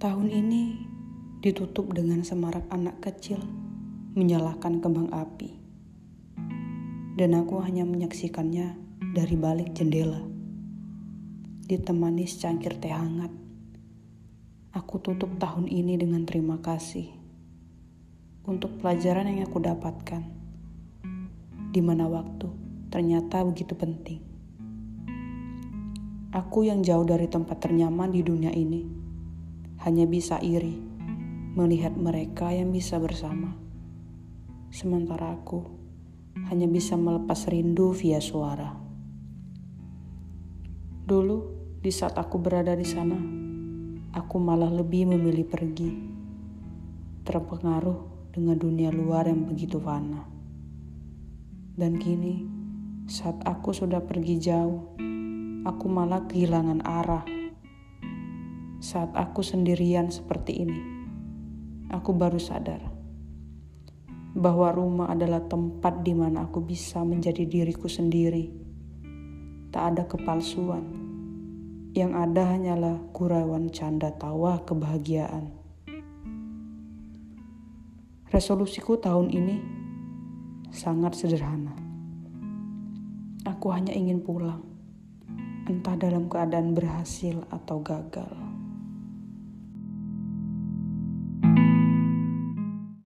Tahun ini ditutup dengan semarak anak kecil menyalakan kembang api. Dan aku hanya menyaksikannya dari balik jendela. Ditemani secangkir teh hangat. Aku tutup tahun ini dengan terima kasih untuk pelajaran yang aku dapatkan. Di mana waktu ternyata begitu penting. Aku yang jauh dari tempat ternyaman di dunia ini hanya bisa iri melihat mereka yang bisa bersama. Sementara aku hanya bisa melepas rindu via suara. Dulu, di saat aku berada di sana, aku malah lebih memilih pergi, terpengaruh dengan dunia luar yang begitu fana. Dan kini, saat aku sudah pergi jauh, aku malah kehilangan arah. Saat aku sendirian seperti ini, aku baru sadar bahwa rumah adalah tempat di mana aku bisa menjadi diriku sendiri. Tak ada kepalsuan. Yang ada hanyalah gurauan canda tawa kebahagiaan. Resolusiku tahun ini sangat sederhana. Aku hanya ingin pulang entah dalam keadaan berhasil atau gagal.